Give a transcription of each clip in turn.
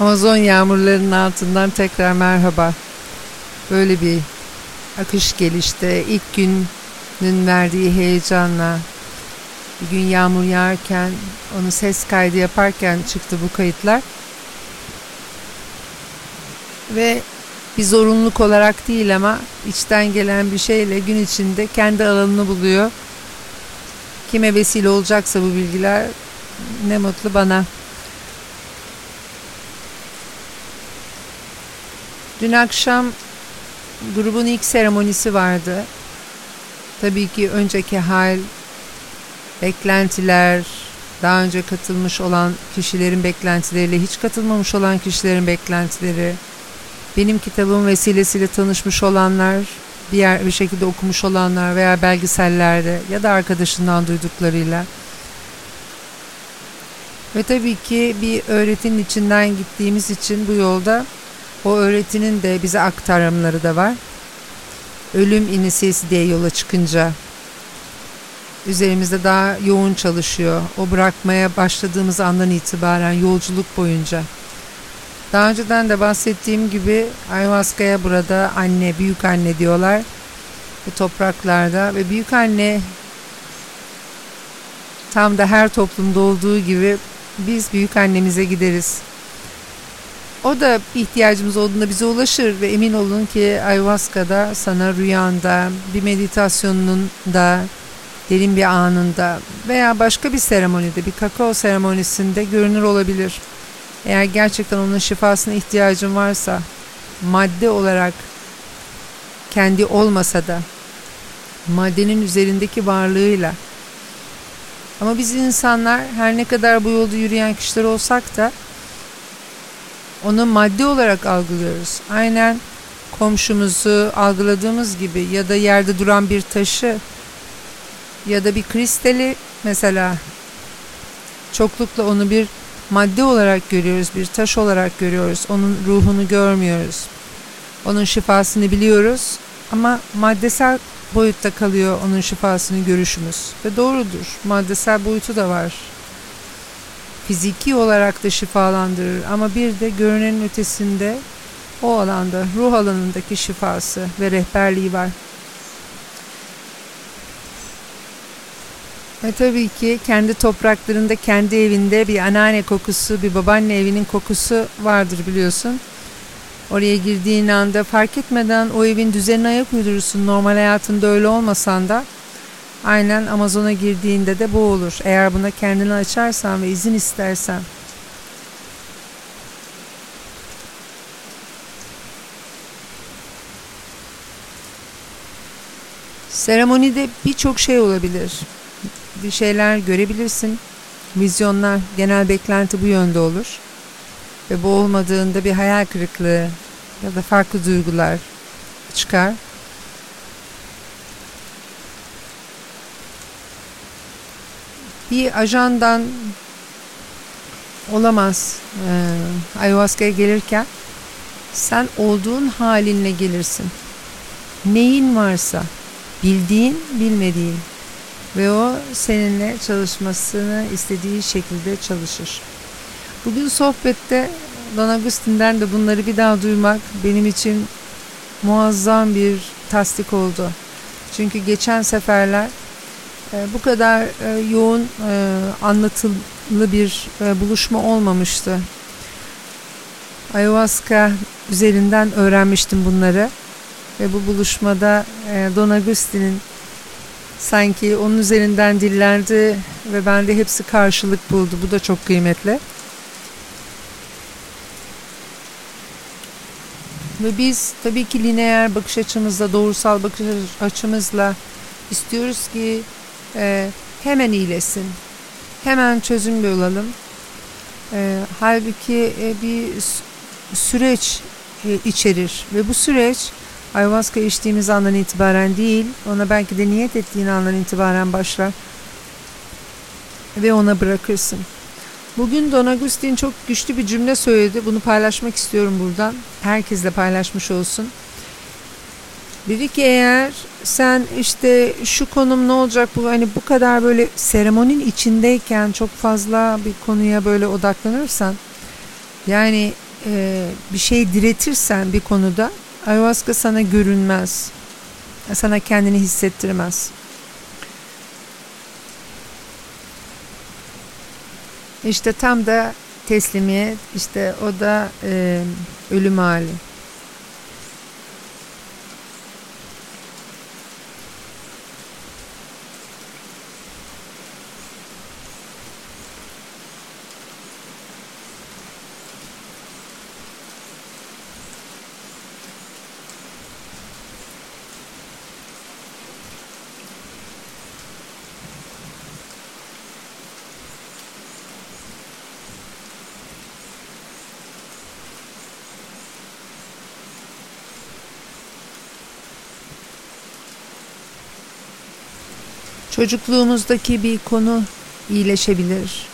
Amazon yağmurlarının altından tekrar merhaba. Böyle bir akış gelişte ilk günün verdiği heyecanla bir gün yağmur yağarken onu ses kaydı yaparken çıktı bu kayıtlar. Ve bir zorunluluk olarak değil ama içten gelen bir şeyle gün içinde kendi alanını buluyor. Kime vesile olacaksa bu bilgiler ne mutlu bana. Dün akşam grubun ilk seremonisi vardı. Tabii ki önceki hal, beklentiler, daha önce katılmış olan kişilerin beklentileriyle hiç katılmamış olan kişilerin beklentileri, benim kitabım vesilesiyle tanışmış olanlar, bir yer bir şekilde okumuş olanlar veya belgesellerde ya da arkadaşından duyduklarıyla ve tabii ki bir öğretinin içinden gittiğimiz için bu yolda o öğretinin de bize aktarımları da var. Ölüm inisiyesi diye yola çıkınca üzerimizde daha yoğun çalışıyor. O bırakmaya başladığımız andan itibaren yolculuk boyunca. Daha önceden de bahsettiğim gibi ayahuasca'ya burada anne, büyük anne diyorlar. Bu topraklarda ve büyük anne tam da her toplumda olduğu gibi biz büyük annemize gideriz. O da ihtiyacımız olduğunda bize ulaşır ve emin olun ki ayahuasca'da sana rüyanda, bir meditasyonunun da, derin bir anında veya başka bir seremonide, bir kakao seremonisinde görünür olabilir. Eğer gerçekten onun şifasına ihtiyacın varsa, madde olarak kendi olmasa da maddenin üzerindeki varlığıyla ama biz insanlar her ne kadar bu yolda yürüyen kişiler olsak da onu madde olarak algılıyoruz. Aynen komşumuzu algıladığımız gibi ya da yerde duran bir taşı ya da bir kristali mesela çoklukla onu bir madde olarak görüyoruz, bir taş olarak görüyoruz. Onun ruhunu görmüyoruz. Onun şifasını biliyoruz ama maddesel boyutta kalıyor onun şifasını görüşümüz. Ve doğrudur. Maddesel boyutu da var fiziki olarak da şifalandırır ama bir de görünenin ötesinde o alanda ruh alanındaki şifası ve rehberliği var. Ve tabii ki kendi topraklarında, kendi evinde bir anneanne kokusu, bir babaanne evinin kokusu vardır biliyorsun. Oraya girdiğin anda fark etmeden o evin düzenine ayak uydurursun. Normal hayatında öyle olmasan da Aynen Amazon'a girdiğinde de bu olur. Eğer buna kendini açarsan ve izin istersen. Seremonide birçok şey olabilir. Bir şeyler görebilirsin. Vizyonlar, genel beklenti bu yönde olur. Ve bu olmadığında bir hayal kırıklığı ya da farklı duygular çıkar. Bir ajandan olamaz e, ayahuasca'ya gelirken sen olduğun halinle gelirsin. Neyin varsa bildiğin bilmediğin ve o seninle çalışmasını istediği şekilde çalışır. Bugün sohbette Don Agustin'den de bunları bir daha duymak benim için muazzam bir tasdik oldu. Çünkü geçen seferler e, bu kadar e, yoğun e, anlatılı bir buluşma olmamıştı. Ayahuasca üzerinden öğrenmiştim bunları ve bu buluşmada Don Agustin'in sanki onun üzerinden dillendi ve bende hepsi karşılık buldu. Bu da çok kıymetli. Ve biz tabii ki lineer bakış açımızla, doğrusal bakış açımızla istiyoruz ki e, hemen iyileşsin. Hemen çözüm bulalım. E, halbuki e, bir süreç e, içerir ve bu süreç ayahuasca içtiğimiz andan itibaren değil, ona belki de niyet ettiğin andan itibaren başlar ve ona bırakırsın. Bugün Don Agustin çok güçlü bir cümle söyledi. Bunu paylaşmak istiyorum buradan. Herkesle paylaşmış olsun. Dedi ki eğer sen işte şu konum ne olacak bu hani bu kadar böyle seremonin içindeyken çok fazla bir konuya böyle odaklanırsan yani e, bir şey diretirsen bir konuda ayahuasca sana görünmez. Sana kendini hissettirmez. İşte tam da teslimiyet, işte o da e, ölüm hali. Çocukluğumuzdaki bir konu iyileşebilir.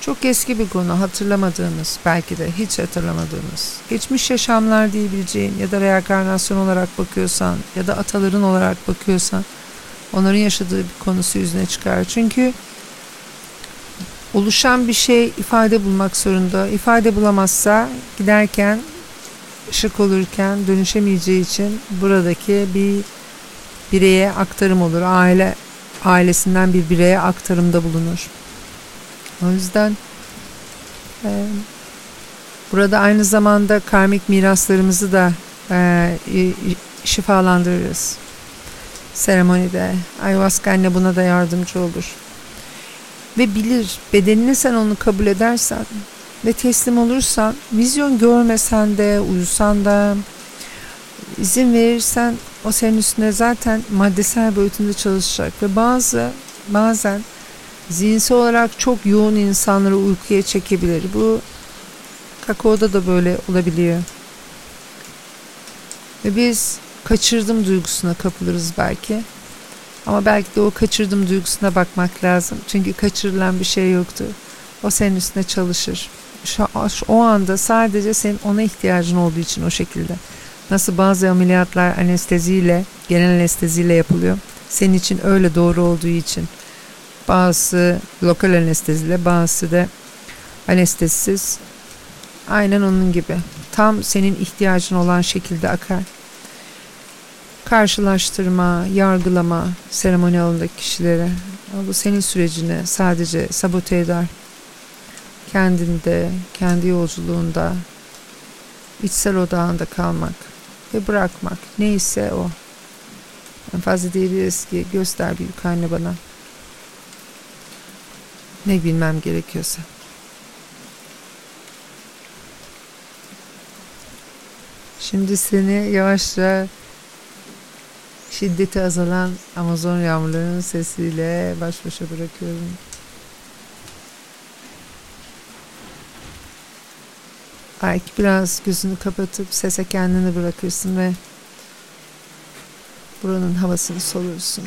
Çok eski bir konu hatırlamadığımız belki de hiç hatırlamadığımız geçmiş yaşamlar diyebileceğin ya da reenkarnasyon olarak bakıyorsan ya da ataların olarak bakıyorsan onların yaşadığı bir konusu yüzüne çıkar. Çünkü oluşan bir şey ifade bulmak zorunda. İfade bulamazsa giderken ışık olurken dönüşemeyeceği için buradaki bir bireye aktarım olur. Aile ailesinden bir bireye aktarımda bulunur. O yüzden e, burada aynı zamanda karmik miraslarımızı da e, şifalandırırız. Seremonide. Ayahuasca anne buna da yardımcı olur. Ve bilir bedenini sen onu kabul edersen ve teslim olursan vizyon görmesen de uyusan da izin verirsen o senin üstünde zaten maddesel boyutunda çalışacak ve bazı bazen zihinsel olarak çok yoğun insanları uykuya çekebilir. Bu kakaoda da böyle olabiliyor. Ve biz kaçırdım duygusuna kapılırız belki. Ama belki de o kaçırdım duygusuna bakmak lazım. Çünkü kaçırılan bir şey yoktu. O senin üstüne çalışır. Şu, o anda sadece senin ona ihtiyacın olduğu için o şekilde. Nasıl bazı ameliyatlar anesteziyle, genel anesteziyle yapılıyor. Senin için öyle doğru olduğu için. Bazı lokal anesteziyle, bazı da anestezisiz. Aynen onun gibi. Tam senin ihtiyacın olan şekilde akar. Karşılaştırma, yargılama seremoni alanındaki kişilere. Bu senin sürecini sadece sabote eder. Kendinde, kendi yolculuğunda, içsel odağında kalmak ve bırakmak. Neyse o. En fazla diyebiliriz ki göster büyük anne bana. Ne bilmem gerekiyorsa. Şimdi seni yavaşça şiddeti azalan Amazon yağmurlarının sesiyle baş başa bırakıyorum. Belki biraz gözünü kapatıp sese kendini bırakırsın ve buranın havasını solursun.